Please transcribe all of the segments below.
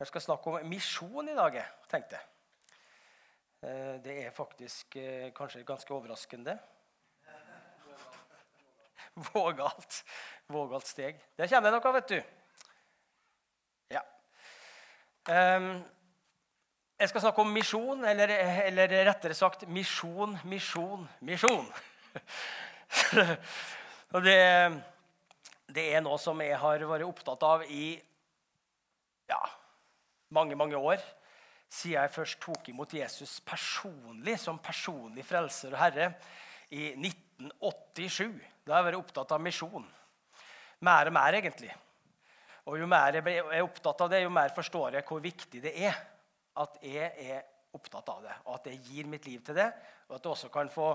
Jeg skal snakke om misjon i dag, tenkte jeg. Eh, det er faktisk eh, kanskje ganske overraskende. Vågalt. Vågalt steg. Der kommer det noe, vet du. Ja. Jeg skal snakke om misjon, eller, eller rettere sagt misjon, misjon, misjon. Og det, det, er noe som jeg har vært opptatt av i ja, mange, mange år. Siden jeg først tok imot Jesus personlig som personlig frelser og herre i 1987. Da har jeg vært opptatt av misjon. Mer og mer, egentlig. Og Jo mer jeg er opptatt av det, jo mer forstår jeg hvor viktig det er at jeg er opptatt av det, og at jeg gir mitt liv til det, og at det også kan få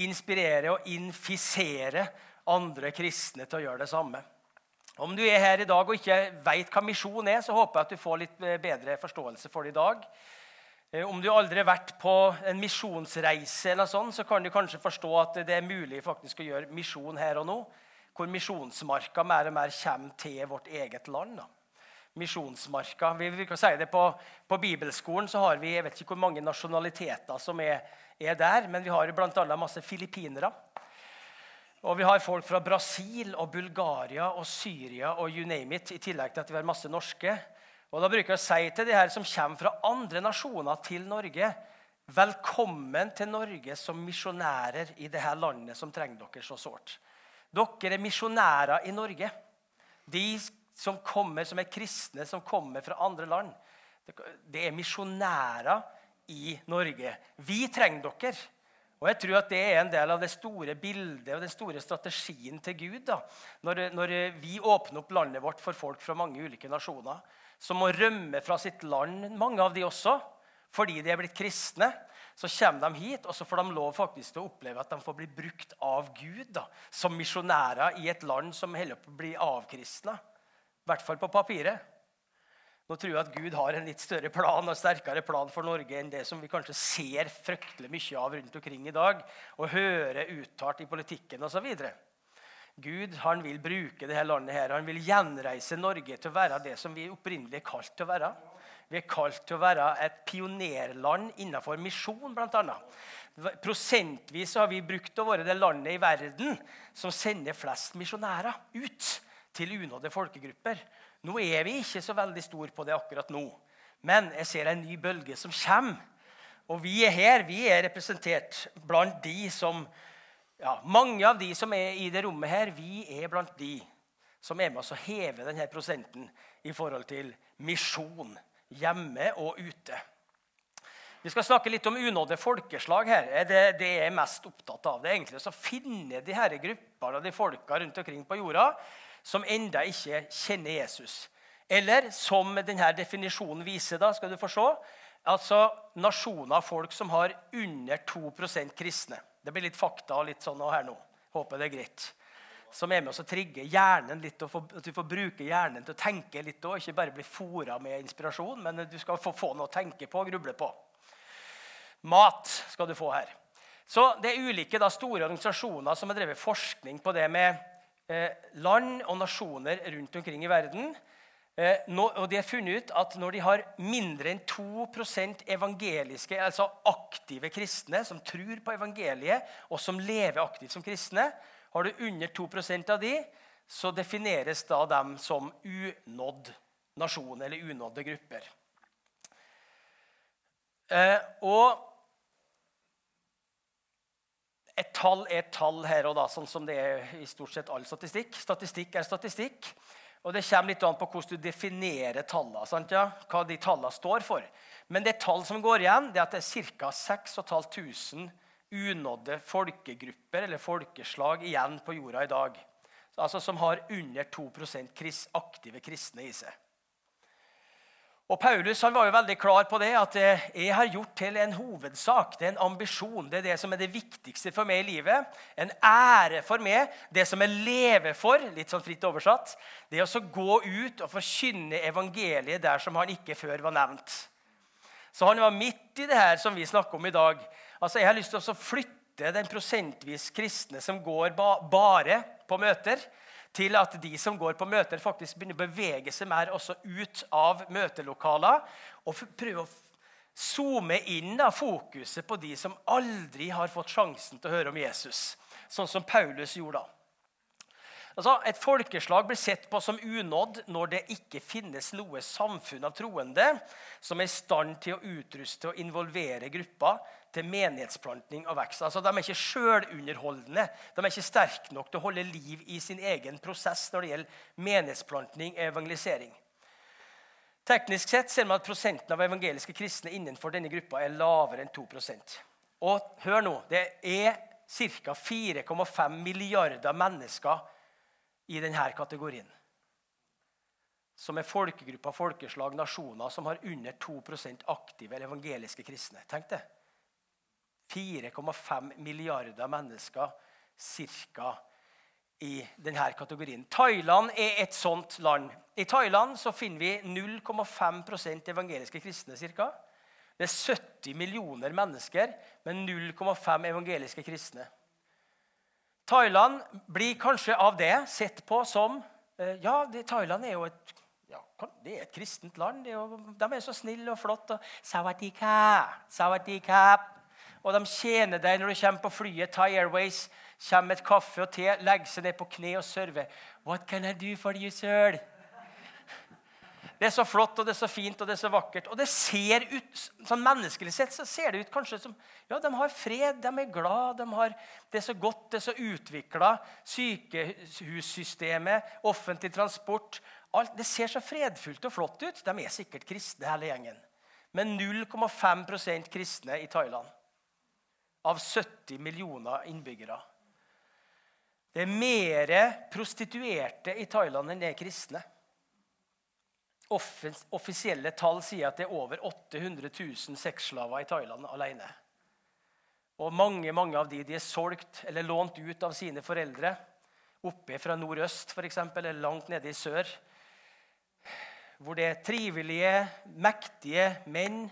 inspirere og infisere andre kristne til å gjøre det samme. Om du er her i dag og ikke veit hva misjon er, så håper jeg at du får litt bedre forståelse for det i dag. Eh, om du aldri har vært på en misjonsreise, eller sånn, så kan du kanskje forstå at det er mulig faktisk å gjøre misjon her og nå. Hvor misjonsmarka mer og mer kommer til vårt eget land. Da. Misjonsmarka. Vi, vi kan si det på, på, bibelskolen så har vi jeg vet ikke hvor mange nasjonaliteter som er, er der, men vi har bl.a. masse filippinere. Og vi har folk fra Brasil og Bulgaria og Syria og you name it, i tillegg til at vi har masse norske. Og da bruker jeg å si til de her som kommer fra andre nasjoner til Norge Velkommen til Norge som misjonærer i dette landet som trenger dere så sårt. Dere er misjonærer i Norge. De som kommer, som er kristne, som kommer fra andre land. Det er misjonærer i Norge. Vi trenger dere. Og jeg tror at Det er en del av det store bildet og den store strategien til Gud. da. Når, når, vi åpner opp landet vårt for folk fra mange ulike nasjoner som må rømme fra sitt land, mange av de også, fordi de er blitt kristne, så kommer de hit og så får de lov faktisk til å oppleve at de får bli brukt av Gud da, som misjonærer i et land som holder på å bli avkristna. I hvert fall på papiret. Nå tror jeg at Gud har en litt større plan og sterkere plan for Norge enn det som vi kanskje ser fryktelig mye av rundt omkring i dag og hører uttalt i politikken osv. Gud han vil bruke dette landet her. Han vil gjenreise Norge til å være det som vi opprinnelig er kalt til å være. Vi er kalt til å være et pionerland innenfor misjon, bl.a. Prosentvis har vi brukt å være det landet i verden som sender flest misjonærer ut til unådde folkegrupper. Nå er vi ikke så veldig store på det akkurat nå, men jeg ser en ny bølge som kommer. Og vi er her. Vi er representert blant de som ja, Mange av de som er i det rommet her, vi er blant de som er med oss å heve denne prosenten i forhold til misjon hjemme og ute. Vi skal snakke litt om unådde folkeslag her. Det, det jeg er mest opptatt av. Det er egentlig å finne de her gruppene og de folka rundt omkring på jorda som enda ikke kjenner Jesus. Eller som denne definisjonen viser, da, skal du få se, altså nasjoner av folk som har under 2% kristne. Det blir litt fakta og litt sånn her nå. Håper det er greit. Som er med å trigge hjernen litt, og at du får bruke hjernen til å tenke litt òg. Ikke bare bli fora med inspirasjon, men du skal få, få noe å tenke på og gruble på. Mat skal du få her. Så Det er ulike da, store organisasjoner som har drevet forskning på det med land og nasjoner rundt omkring i verden. Eh, og de har funnet ut at når de har mindre enn 2% evangeliske, altså aktive kristne som tror på evangeliet, og som lever aktivt som kristne, har du under 2% av de, så defineres da dem som unådd nasjon eller unådde grupper. Eh, og et tall er et tall her og da, sånn som det er i stort sett all statistikk. Statistikk er statistikk. Og det kommer litt an på hvordan du definerer tallene. Ja? Hva de tallene står for. Men det tall som går igjen, det er at det er ca. 6500 unådde folkegrupper eller folkeslag igjen på jorda i dag. Altså Som har under 2% aktive kristne i seg. Og Paulus han var jo veldig klar på det, at eh, jeg har gjort til en hovedsak. Det er en ambisjon. Det er det som er det viktigste for meg i livet. En ære for meg. Det som jeg lever for, litt sånn fritt oversatt, det er å gå ut og forkynne evangeliet der som han ikke før var nevnt. Så han var midt i det her som vi snakker om i dag. Altså, Jeg har lyst til å flytte den prosentvis kristne som går ba bare på møter, til at de som går på møter, faktisk begynner å bevege seg mer også ut av møtelokaler og prøve å zoome inn da, fokuset på de som aldri har fått sjansen til å høre om Jesus, sånn som Paulus gjorde da. Altså, et folkeslag blir sett på som unådd når det ikke finnes noe samfunn av troende som er i stand til å utruste og involvere gruppa til menighetsplanting og vekst. Altså, de er ikke sjølunderholdende. De er ikke sterke nok til å holde liv i sin egen prosess når det gjelder menighetsplantning og evangelisering. Teknisk sett ser man at prosenten av evangeliske kristne innenfor denne gruppa er lavere enn 2% Og hør nå, det er ca. 4,5 milliarder mennesker i denne kategorien. Som er folkegrupper, folkeslag, nasjoner som har under 2% aktive evangeliske kristne. Tenk det. 4,5 milliarder mennesker ca. i denne kategorien. Thailand er et sånt land. I Thailand finner vi 0,5% evangeliske kristne. Cirka. Det er 70 millioner mennesker med 0,5 evangeliske kristne. Thailand blir kanskje av det sett på som eh, Ja, det, Thailand er jo et, ja, det er et kristent land. Er jo, de er så snille og flotte. Sawadika, sawadika. Og de tjener deg når du kommer på flyet. Thai Airways kommer med et kaffe og te, legger seg ned på kne og server. What can I do for you, sir? Det er så flott og det er så fint og det er så vakkert. Og det ser ut, sånn Menneskelig sett så ser det ut kanskje som ja, de har fred, de er glad, de har, det er så godt, det er så utvikla. Sykehussystemet, offentlig transport alt, Det ser så fredfullt og flott ut. De er sikkert kristne, hele gjengen. Men 0,5% kristne i Thailand. Av 70 millioner innbyggere. Det er mer prostituerte i Thailand enn det er kristne. Offisielle tall sier at det er over 800 000 sexslaver i Thailand alene. Og mange, mange av de, de er solgt eller lånt ut av sine foreldre. Oppe fra nordøst, f.eks., eller langt nede i sør. Hvor det er trivelige, mektige menn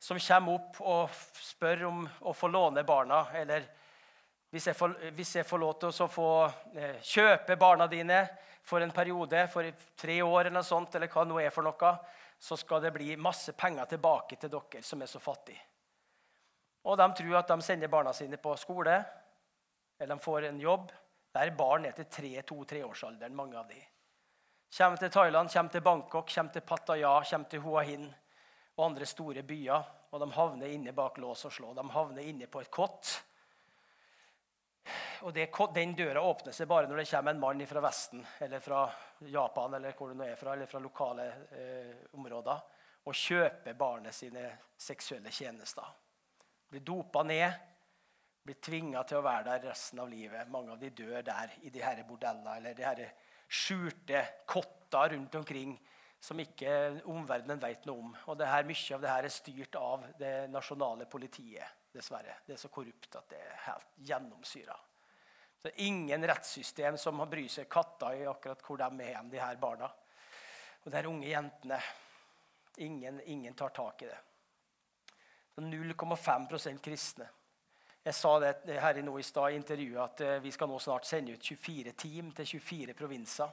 som kommer opp og spør om å få låne barna. Eller hvis jeg får, hvis jeg får lov til å få eh, kjøpe barna dine for en periode, for tre år eller noe sånt, eller hva det nå er for noe, så skal det bli masse penger tilbake til dere som er så fattige. Og de tror at de sender barna sine på skole, eller de får en jobb. Der er barn ned til to-treårsalderen, mange av de. Kommer til Thailand, kommer til Bangkok, kommer til Pattaya, kommer til Hua Hin og andre store byer. Og de havner inne bak lås og slå. De havner inne på et kott og det, Den døra åpner seg bare når det kommer en mann fra Vesten eller fra Japan eller hvor det nå er fra, eller fra lokale eh, områder og kjøper barnet sine seksuelle tjenester. Blir dopa ned, blir tvinga til å være der resten av livet. Mange av de dør der i de bordellene eller de her skjulte kotta rundt omkring som ikke omverdenen vet noe om. Og her, Mye av det her er styrt av det nasjonale politiet. dessverre. Det er så korrupt at det er helt gjennomsyra. Det er ingen rettssystem som bryr seg katta i akkurat hvor de er hen, de her barna. Og de unge jentene. Ingen, ingen tar tak i det. 0,5% kristne. Jeg sa det her nå i stad i intervjuet at eh, vi skal nå snart sende ut 24 team til 24 provinser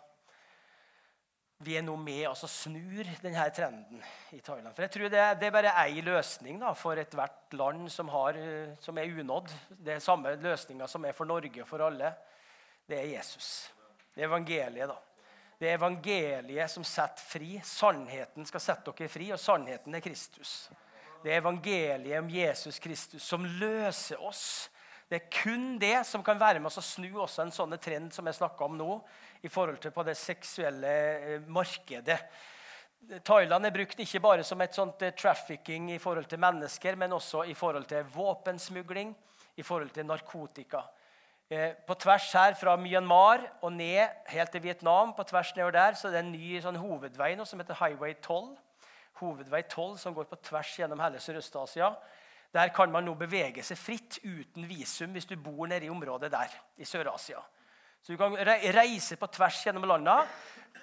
vi er nå med og snur denne trenden i Thailand. For jeg tror Det, det er bare én løsning da, for ethvert land som, har, som er unådd. Det er samme løsninga som er for Norge og for alle. Det er Jesus. Det er evangeliet. da. Det er evangeliet som setter fri. Sannheten skal sette dere fri, og sannheten er Kristus. Det er evangeliet om Jesus Kristus som løser oss. Det er kun det som kan være med oss å snu også en sånn trend som jeg snakka om nå i forhold til på det seksuelle eh, markedet. Thailand er brukt ikke bare som et sånt eh, trafficking i forhold til mennesker, men også i forhold til våpensmugling, i forhold til narkotika. Eh, på tvers her fra Myanmar og ned helt til Vietnam, på tvers nedover der, så er det en ny sånn hovedvei nå som heter Highway 12. Hovedvei 12 som går på tvers gjennom hele Sørøst-Asia. Der kan man nå bevege seg fritt uten visum hvis du bor nede i området der i Sør-Asia. Så du kan reise på tvers gjennom landa,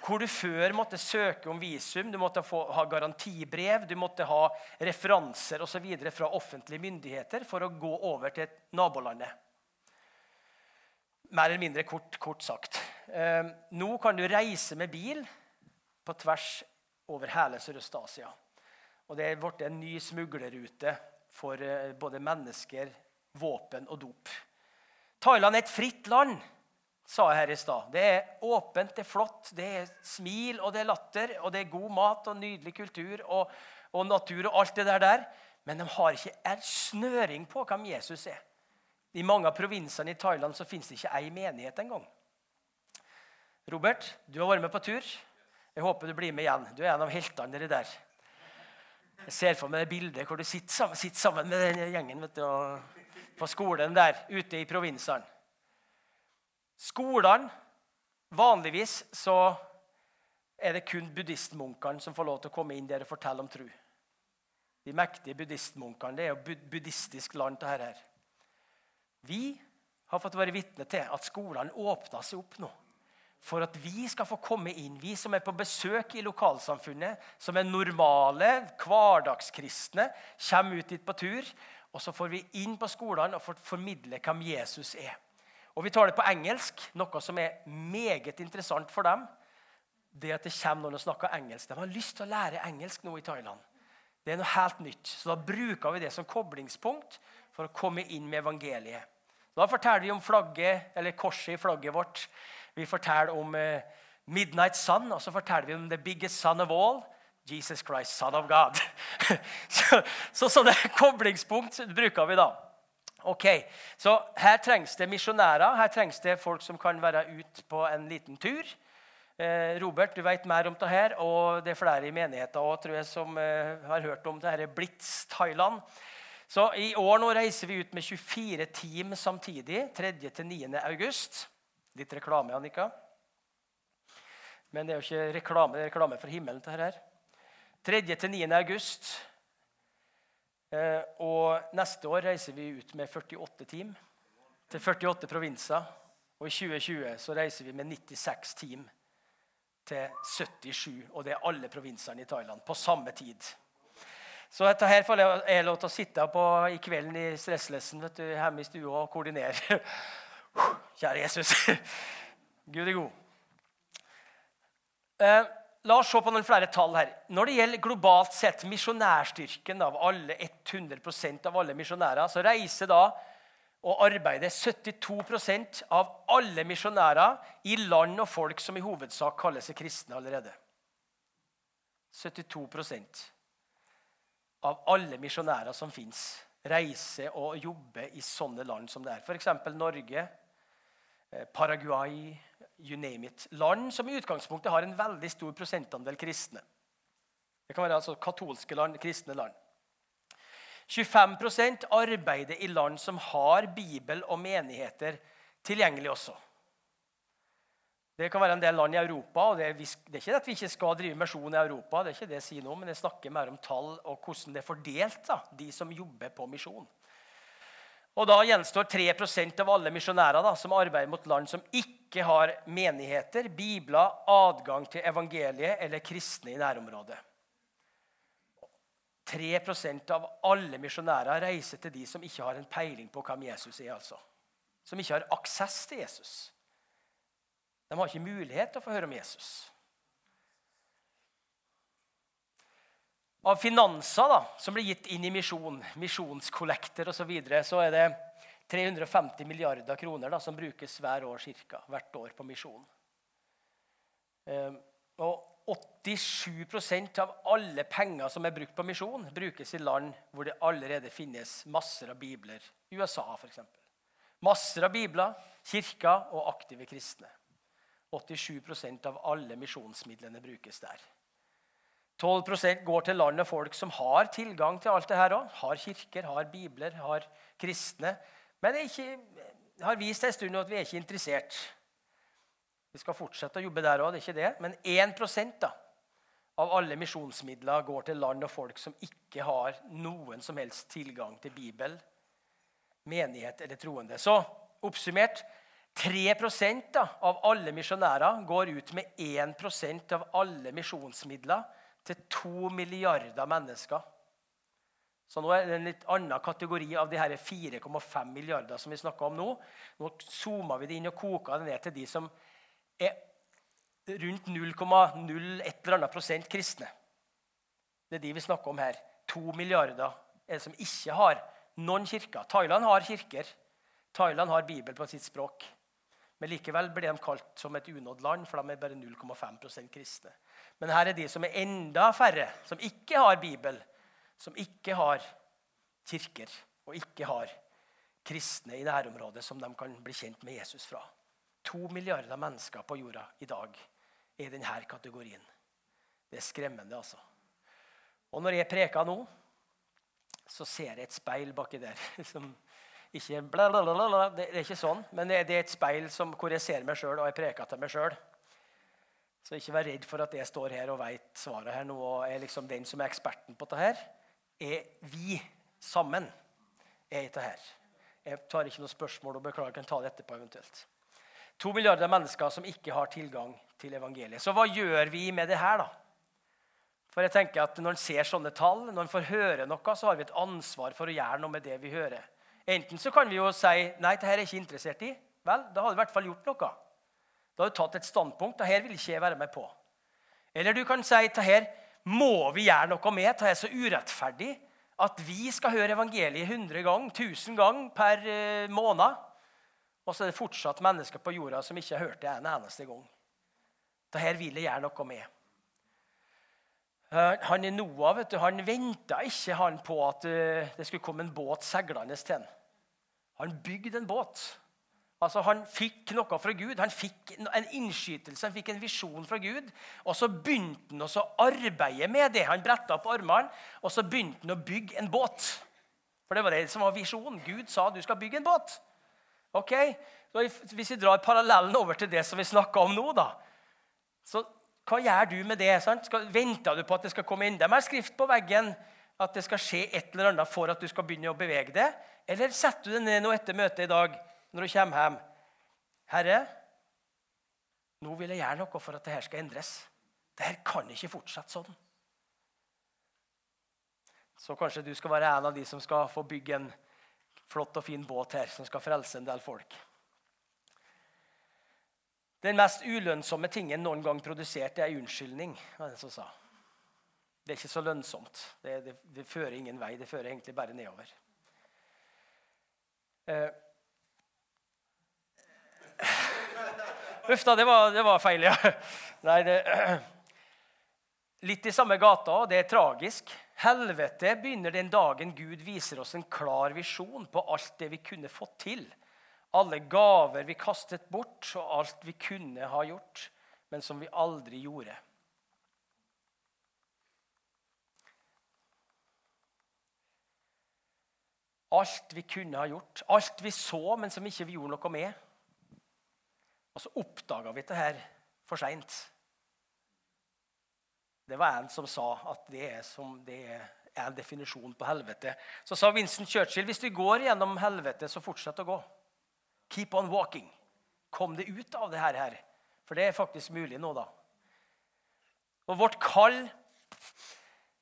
hvor du før måtte søke om visum, du måtte få, ha garantibrev, du måtte ha referanser osv. fra offentlige myndigheter for å gå over til nabolandet. Mer eller mindre kort, kort sagt. Eh, nå kan du reise med bil på tvers over hele Sørøst-Asia. Og det er blitt en ny smuglerrute for eh, både mennesker, våpen og dop. Thailand er et fritt land, sa jeg her i stad. Det er åpent, det er flott, det er smil og det er latter, og det er god mat og nydelig kultur og, og natur og alt det der der. Men de har ikke en snøring på hvem Jesus er. I mange av provinsene i Thailand så fins det ikke ei menighet engang. Robert, du har vært med på tur. Jeg håper du blir med igjen. Du er en av heltene der. Jeg ser for meg det bildet hvor du sitter sammen, sitter sammen med den gjengen du, på skolen der ute i provinsene. Skolene Vanligvis så er det kun buddhistmunkene som får lov til å komme inn der og fortelle om tro. De mektige buddhistmunkene. Det er jo buddhistisk land. det her. Vi har fått være vitne til at skolene åpna seg opp nå for at vi skal få komme inn, vi som er på besøk i lokalsamfunnet, som er normale, hverdagskristne, kommer ut dit på tur. Og så får vi inn på skolene og får formidle hvem Jesus er. Og Vi tar det på engelsk, noe som er meget interessant for dem. Det at det kommer noen og snakker engelsk. De har lyst til å lære engelsk nå i Thailand. Det er noe helt nytt. Så da bruker vi det som koblingspunkt for å komme inn med evangeliet. Da forteller vi om flagget, eller korset i flagget vårt. Vi forteller om uh, Midnight Sun, og så forteller vi om The Biggest Son of All. Jesus Christ, Son of God. så, så sånne koblingspunkt bruker vi da. Ok, Så her trengs det misjonærer. Her trengs det folk som kan være ute på en liten tur. Eh, Robert, du vet mer om det her, og det er flere i menigheten også, tror jeg, som eh, har hørt om det her Blitz Thailand. Så I år nå reiser vi ut med 24 team samtidig. 3.-9. august. Litt reklame, Annika. Men det er jo ikke reklame, det er reklame for himmelen. til her. 3.-9. august. Eh, og neste år reiser vi ut med 48 team til 48 provinser. Og i 2020 så reiser vi med 96 team til 77, og det er alle provinsene i Thailand, på samme tid. Så dette her får jeg lov til å sitte på i kvelden i stresslessen vet du, hjemme i stua og koordinere. Kjære Jesus. Gud er god. Eh, la oss se på noen flere tall her. Når det gjelder globalt sett misjonærstyrken av alle 100% av alle misjonærer, så reiser da og arbeider 72% av alle misjonærer i land og folk som i hovedsak kaller seg kristne allerede. 72% av alle misjonærer som fins, reiser og jobber i sånne land som det er. F.eks. Norge, Paraguay, you name it. Land som i utgangspunktet har en veldig stor prosentandel kristne. Det kan være altså katolske land, kristne land. 25% arbeider i land som har Bibel og menigheter tilgjengelig også. Det kan være en del land i Europa. og Det er, det er ikke at vi ikke skal drive misjon i Europa, det er ikke det jeg sier nå, men jeg snakker mer om tall og hvordan det er fordelt, da, de som jobber på misjon. Og Da gjenstår 3% av alle misjonærer som arbeider mot land som ikke har menigheter, bibler, adgang til evangeliet eller kristne i nærområdet. 3% av alle misjonærer reiser til de som ikke har en peiling på hvem Jesus er. altså. Som ikke har aksess til Jesus. De har ikke mulighet til å få høre om Jesus. Av finanser da, som blir gitt inn i misjon, misjonskollekter osv., så, videre, så er det 350 milliarder kroner da, som brukes hver år, cirka, hvert år på misjon. Ehm, og 87% av alle penger som er brukt på misjon, brukes i land hvor det allerede finnes masser av bibler. USA, f.eks. Masser av bibler, kirker og aktive kristne. 87% av alle misjonsmidlene brukes der. 12% går til land og folk som har tilgang til alt det her òg. Har kirker, har bibler, har kristne. Men det har vist en stund at vi er ikke interessert. Vi skal fortsette å jobbe der òg, det er ikke det. Men 1 da, av alle misjonsmidler går til land og folk som ikke har noen som helst tilgang til Bibel, menighet eller troende. Så oppsummert 3 da, av alle misjonærer går ut med 1% av alle misjonsmidler til to milliarder mennesker. Så nå er det en litt annen kategori av de 4,5 milliarder som vi snakker om nå. Nå zoomer vi det inn og koker det ned til de som er rundt 0,01 eller annet prosent kristne. Det er de vi snakker om her. To milliarder er det som ikke har noen kirker. Thailand har kirker. Thailand har Bibel på sitt språk. Men likevel blir de kalt som et unådd land, for de er bare 0,5% kristne. Men her er de som er enda færre, som ikke har Bibel, som ikke har kirker og ikke har kristne i nærområdet som de kan bli kjent med Jesus fra. To milliarder mennesker på jorda i dag er i denne kategorien. Det er skremmende, altså. Og når jeg preker nå, så ser jeg et speil baki der. som ikke blablabla, Det er ikke sånn, men det er et speil som, hvor jeg ser meg sjøl, og jeg preker til meg sjøl. Så ikke vær redd for at jeg står her og veit svaret her nå og er liksom den som er eksperten på dette. her. Er vi sammen er i dette her. Jeg tar ikke noe spørsmål og beklager, jeg kan ta det etterpå eventuelt. To milliarder mennesker som ikke har tilgang til evangeliet. Så hva gjør vi med det her, da? For jeg tenker at Når en ser sånne tall, når en får høre noe, så har vi et ansvar for å gjøre noe med det vi hører. Enten så kan vi jo si nei, dette er jeg ikke interessert i. Vel, da har vi i hvert fall gjort noe. Da har du tatt et standpunkt. Dette vil ikke jeg være med på. Eller du kan si dette må vi gjøre noe med. Dette er så urettferdig at vi skal høre evangeliet 100 ganger, 1000 ganger per eh, måned. Og så er det fortsatt mennesker på jorda som ikke har hørt det en eneste gang. Dette vil jeg gjøre noe med. Eh, han i Noah vet du, han venta ikke han på at eh, det skulle komme en båt seilende til ham. Han bygde en båt. Altså, Han fikk noe fra Gud. Han fikk en innskytelse, han fikk en visjon fra Gud. Og så begynte han å arbeide med det. Han bretta opp armene og så begynte han å bygge en båt. For det var det som var visjonen. Gud sa du skal bygge en båt. Ok? Så Hvis vi drar parallellen over til det som vi snakka om nå, da, så hva gjør du med det? Sant? Skal, venter du på at det skal komme enda mer skrift på veggen? At det skal skje et eller annet for at du skal begynne å bevege det? Eller setter du det ned nå etter møtet i dag når du kommer hjem? Herre, nå vil jeg gjøre noe for at dette skal endres. Dette kan ikke fortsette sånn. Så kanskje du skal være en av de som skal få bygge en flott og fin båt her, som skal frelse en del folk. Den mest ulønnsomme tingen noen gang produsert, er en unnskyldning. var det som sa. Det er ikke så lønnsomt. Det, det, det, fører ingen vei. Det fører egentlig bare nedover. Uh, Uff da, det var, det var, feil, ja. Nei, det, litt i samme gata, og det er tragisk. Helvete begynner den dagen Gud viser oss en klar visjon på alt det vi kunne fått til alle gaver vi kastet bort, og alt vi kunne ha gjort, men som vi aldri gjorde. Alt vi kunne ha gjort, alt vi så, men som ikke vi gjorde noe med. Og så oppdaga vi det her for seint. Det var en som sa at det er, som, det er en definisjon på helvete. Så sa Vincent Churchill hvis du går gjennom helvete, så fortsett å gå. Keep on walking. Kom det ut av det her. For det er faktisk mulig nå, da. Og vårt kall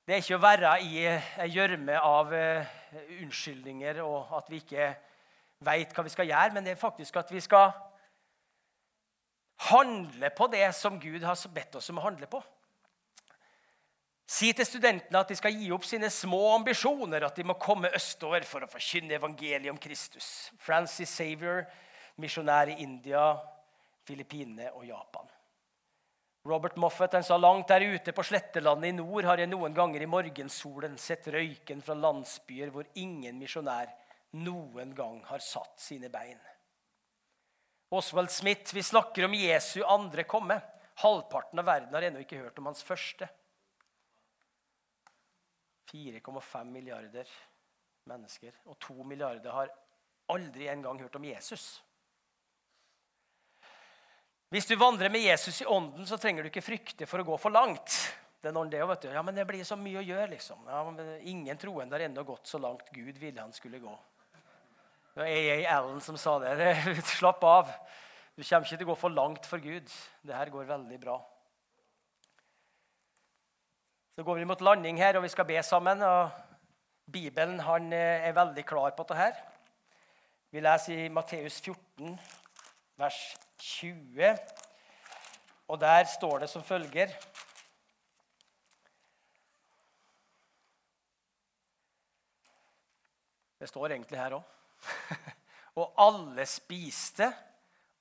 det er ikke å være i ei gjørme av uh, unnskyldninger og at vi ikke veit hva vi skal gjøre, men det er faktisk at vi skal handle på det som Gud har bedt oss om å handle på. Si til studentene at de skal gi opp sine små ambisjoner, at de må komme østover for å forkynne evangeliet om Kristus. Francis Savior, misjonær i India, Filippinene og Japan. Robert Moffat han sa langt der ute på slettelandet i nord har jeg noen ganger i morgensolen sett røyken fra landsbyer hvor ingen misjonær noen gang har satt sine bein. Oswald Smith, vi snakker om Jesu andre komme. Halvparten av verden har ennå ikke hørt om hans første. 4,5 milliarder mennesker. Og 2 milliarder har aldri engang hørt om Jesus. Hvis du vandrer med Jesus i ånden, så trenger du ikke frykte for å gå for langt. Det er noen det, vet du. Ja, men det blir så mye å gjøre, liksom. Ja, ingen troende har ennå gått så langt Gud ville han skulle gå. Det var A.A. Allen som sa det. Slapp av. Du kommer ikke til å gå for langt for Gud. Det her går veldig bra. Så går vi mot landing her, og vi skal be sammen. og Bibelen han eh, er veldig klar på dette. Vi leser i Matteus 14, vers 20. Og der står det som følger Det står egentlig her òg. og alle spiste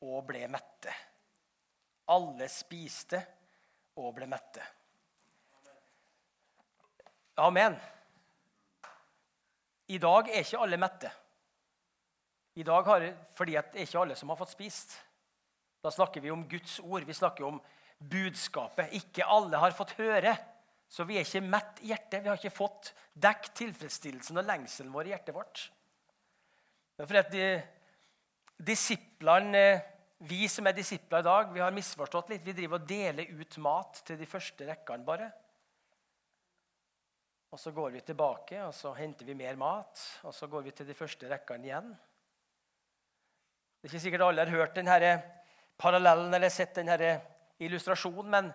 og ble mette. Alle spiste og ble mette. Amen. I dag er ikke alle mette. I dag har, fordi det er ikke alle som har fått spist. Da snakker vi om Guds ord. Vi snakker om budskapet. Ikke alle har fått høre. Så vi er ikke mett i hjertet. Vi har ikke fått dekket tilfredsstillelsen og lengselen vår i hjertet vårt. Det er fordi at disiplene, Vi som er disipler i dag, vi har misforstått litt. Vi driver og deler ut mat til de første rekkene bare. Og Så går vi tilbake og så henter vi mer mat, og så går vi til de første rekkene igjen. Det er ikke sikkert alle har hørt denne parallellen eller sett denne illustrasjonen, men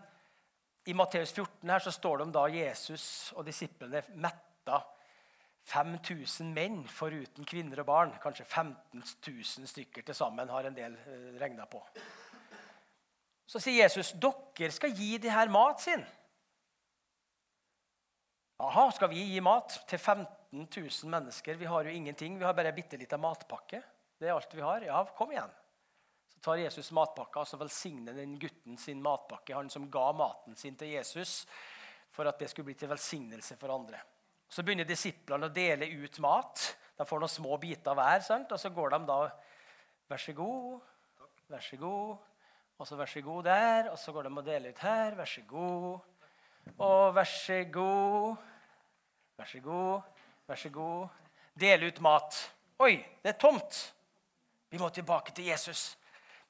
i Matteus 14 her så står det om da Jesus og disiplene metta 5000 menn foruten kvinner og barn. Kanskje 15 000 stykker til sammen har en del eh, regna på. Så sier Jesus dere skal gi de her mat sin. Aha, skal vi gi mat til 15 000 mennesker? Vi har jo ingenting. Vi har bare ei bitte lita matpakke. Det er alt vi har. Ja, kom igjen. Så tar Jesus matpakka og så velsigner den gutten sin matpakke, han som ga maten sin til Jesus, for at det skulle bli til velsignelse for andre. Så begynner disiplene å dele ut mat. De får noen små biter hver. Sant? Og så går de da Vær så god, vær så god, og så vær så god der. Og så går de og deler ut her. Vær så god. Og vær så god. Vær så god, vær så god. Dele ut mat. Oi, det er tomt. Vi må tilbake til Jesus.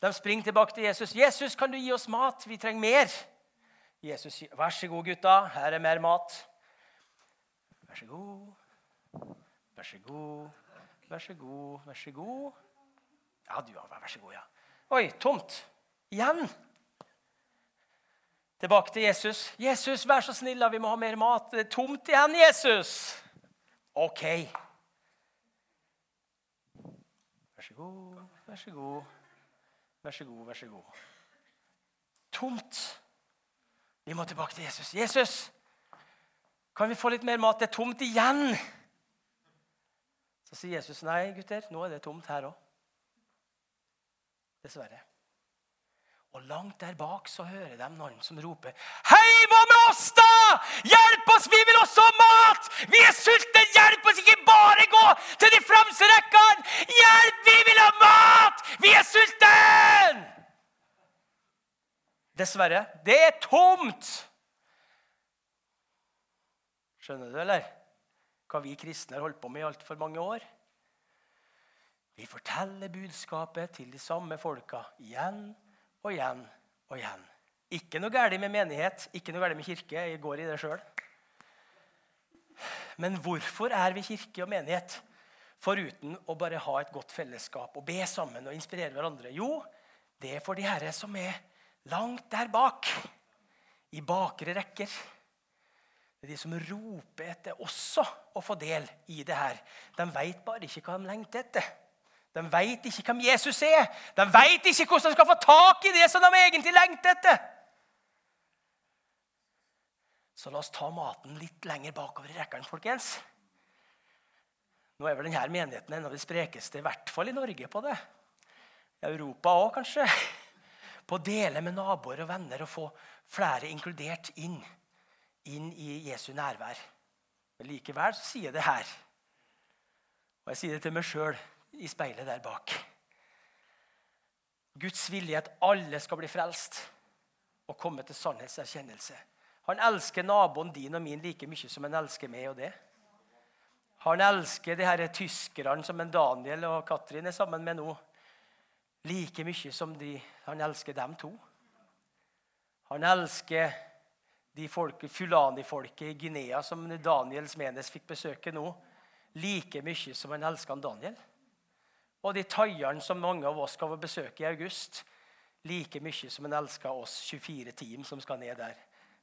De springer tilbake til Jesus. 'Jesus, kan du gi oss mat? Vi trenger mer.' Jesus sier, 'Vær så god, gutta. Her er mer mat.' Vær så god. Vær så god. Vær så god. Vær så god. Ja, du har vær så god, ja. Oi, tomt. Igjen. Tilbake til Jesus. 'Jesus, vær så snill, da. vi må ha mer mat.' Det er tomt igjen, Jesus. OK. Vær så god, vær så god. Vær så god, vær så god. Tomt. Vi må tilbake til Jesus. Jesus, kan vi få litt mer mat? Det er tomt igjen. Så sier Jesus, nei, gutter, nå er det tomt her òg. Dessverre. Og langt der bak så hører de noen som roper Hei, hva med oss, da? Hjelp oss, vi vil også ha mat! Vi er sultne! Hjelp oss! Ikke bare gå til de fremste rekkene! Hjelp, vi vil ha mat! Vi er sultne! Dessverre. Det er tomt. Skjønner du, eller? Hva vi kristne har holdt på med i altfor mange år. Vi forteller budskapet til de samme folka igjen og igjen og igjen. Ikke noe galt med menighet, ikke noe galt med kirke. Jeg går i det sjøl. Men hvorfor er vi kirke og menighet foruten å bare ha et godt fellesskap og be sammen og inspirere hverandre? Jo, det er for de herre som er langt der bak, i bakre rekker. Det er de som roper etter også å få del i det her. De veit bare ikke hva de lengter etter. De veit ikke hvem Jesus er. De veit ikke hvordan de skal få tak i det som de egentlig lengter etter. Så la oss ta maten litt lenger bakover i rekkene, folkens. Nå er vel denne menigheten en av de sprekeste, i hvert fall i Norge, på det. I Europa òg, kanskje. På å dele med naboer og venner og få flere inkludert inn, inn i Jesu nærvær. Men likevel så sier jeg det her. Og jeg sier det til meg sjøl i speilet der bak. Guds vilje er at alle skal bli frelst og komme til sannhetserkjennelse. Han elsker naboen din og min like mye som han elsker meg og det. Han elsker de her tyskerne som en Daniel og Katrin er sammen med nå, like mye som de, han elsker dem to. Han elsker de Fulani-folket i Guinea som Daniels Smenes fikk besøke nå, like mye som han elsker Daniel. Og de thaierne som mange av oss skal besøke i august, like mye som han elsker oss 24 team som skal ned der.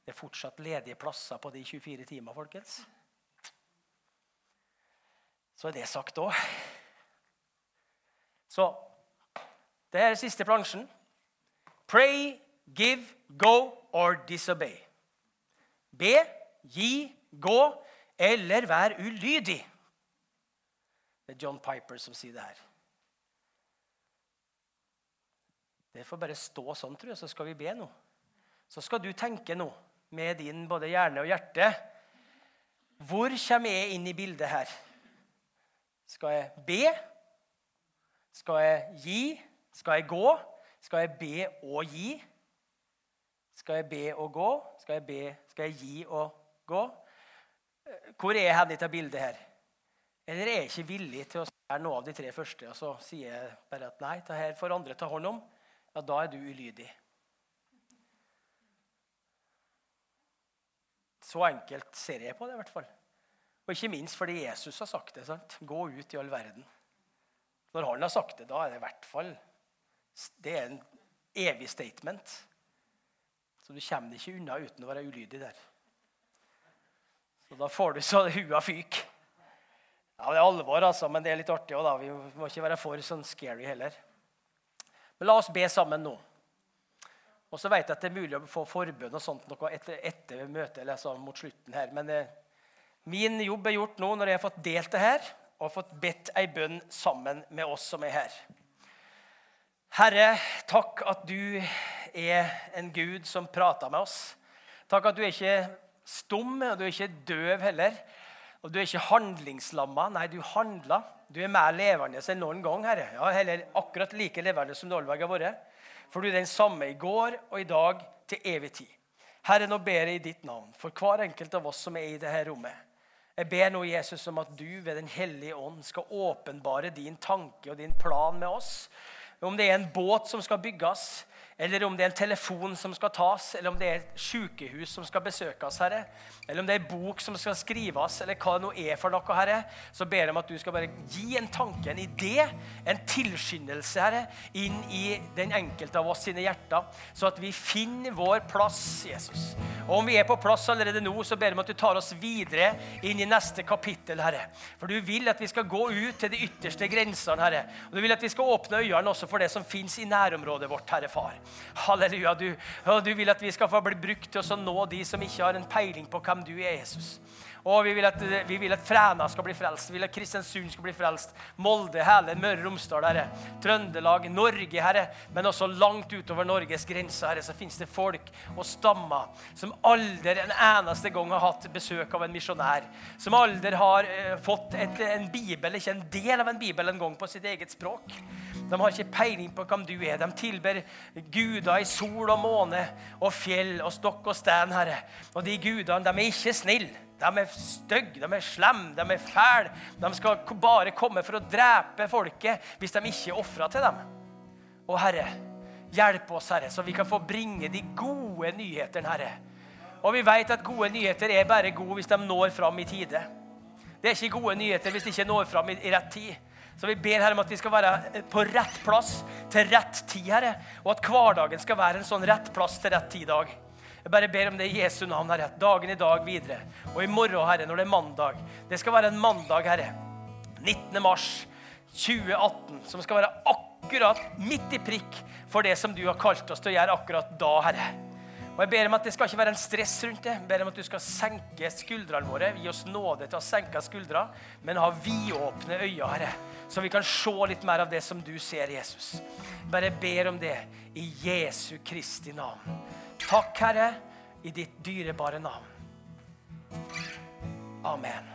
Det er fortsatt ledige plasser på de 24 timene, folkens. Så er det sagt òg. Så det er siste plansjen. Pray give, go or disobey. Be, gi, gå eller vær ulydig. Det er John Piper som sier det her. Det får bare stå sånn, tror jeg, så skal vi be nå. Så skal du tenke nå, med din både hjerne og hjerte Hvor kommer jeg inn i bildet her? Skal jeg be? Skal jeg gi? Skal jeg gå? Skal jeg be og gi? Skal jeg be og gå? Skal jeg, be, skal jeg gi og gå? Hvor er jeg i dette bildet her? Eller er jeg ikke villig til å være noe av de tre første, og så sier jeg bare at nei, det får andre ta hånd om? Ja, da er du ulydig. Så enkelt ser jeg på det, i hvert fall. Og ikke minst fordi Jesus har sagt det. sant? Gå ut i all verden. Når han har sagt det, da er det i hvert fall Det er en evig statement. Så du kommer ikke unna uten å være ulydig der. Så da får du så hua fyk. Ja, Det er alvor, altså, men det er litt artig òg. Vi må ikke være for sånn scary heller. Men la oss be sammen nå. Og så vet jeg at det er mulig å få forbønn og sånt noe etter, etter møtet eller så mot slutten her. Men eh, min jobb er gjort nå når jeg har fått delt det her og fått bedt ei bønn sammen med oss som er her. Herre, takk at du er en Gud som prater med oss. Takk at du er ikke stum, og du er ikke døv heller. Og du er ikke handlingslamma. Nei, du handler. Du er mer levende enn noen gang, Herre. Ja, heller akkurat like levende som du har vært. For du er den samme i går og i dag til evig tid. Herre, nå ber jeg i ditt navn for hver enkelt av oss som er i dette rommet. Jeg ber nå, Jesus, om at du ved Den hellige ånd skal åpenbare din tanke og din plan med oss. Om det er en båt som skal bygges, eller om det er en telefon som skal tas, eller om det er et sykehus som skal besøkes, Herre, eller om det er en bok som skal skrives, eller hva det nå er for noe, Herre, så ber jeg om at du skal bare gi en tanke, en idé, en tilskyndelse, Herre, inn i den enkelte av oss sine hjerter, så at vi finner vår plass, Jesus. Og om vi er på plass allerede nå, så ber jeg om at du tar oss videre inn i neste kapittel, Herre. For du vil at vi skal gå ut til de ytterste grensene, Herre. Og du vil at vi skal åpne øynene også for det som fins i nærområdet vårt, Herre Far. Halleluja. Du, du vil at vi skal få bli brukt til å nå de som ikke har en peiling på hvem du er, Jesus. Og vi vil, at, vi vil at Fræna skal bli frelst, vi vil at Kristiansund skal bli frelst. Molde, hele Møre og Romsdal, herre. Trøndelag, Norge, herre. Men også langt utover Norges grenser, herre, så finnes det folk og stammer som aldri en eneste gang har hatt besøk av en misjonær. Som aldri har eh, fått et, en bibel, ikke en del av en bibel en gang på sitt eget språk. De har ikke peiling på hvem du er. De tilber guder i sol og måne og fjell og stokk og stein, Herre. Og de gudene, de er ikke snille. De er stygge, de er slemme, de er fæle. De skal bare komme for å drepe folket hvis de ikke ofrer til dem. Og Herre, hjelp oss, Herre, så vi kan få bringe de gode nyhetene, Herre. Og vi vet at gode nyheter er bare gode hvis de når fram i tide. Det er ikke gode nyheter hvis de ikke når fram i rett tid. Så vi ber Herre om at vi skal være på rett plass til rett tid, Herre. Og at hverdagen skal være en sånn rett plass til rett tid-dag. Jeg bare ber om det i Jesu navn, Herre. Dagen i dag videre. Og i morgen, Herre, når det er mandag. Det skal være en mandag, Herre. 19. mars 2018, som skal være akkurat midt i prikk for det som du har kalt oss til å gjøre akkurat da, Herre. Og Jeg ber om at det skal ikke være en stress rundt det. Jeg ber om at du skal senke skuldrene våre. Gi oss nåde til å senke skuldra, men ha vidåpne øyne, Herre. Så vi kan se litt mer av det som du ser, Jesus. Bare ber om det i Jesu Kristi navn. Takk, Herre, i ditt dyrebare navn. Amen.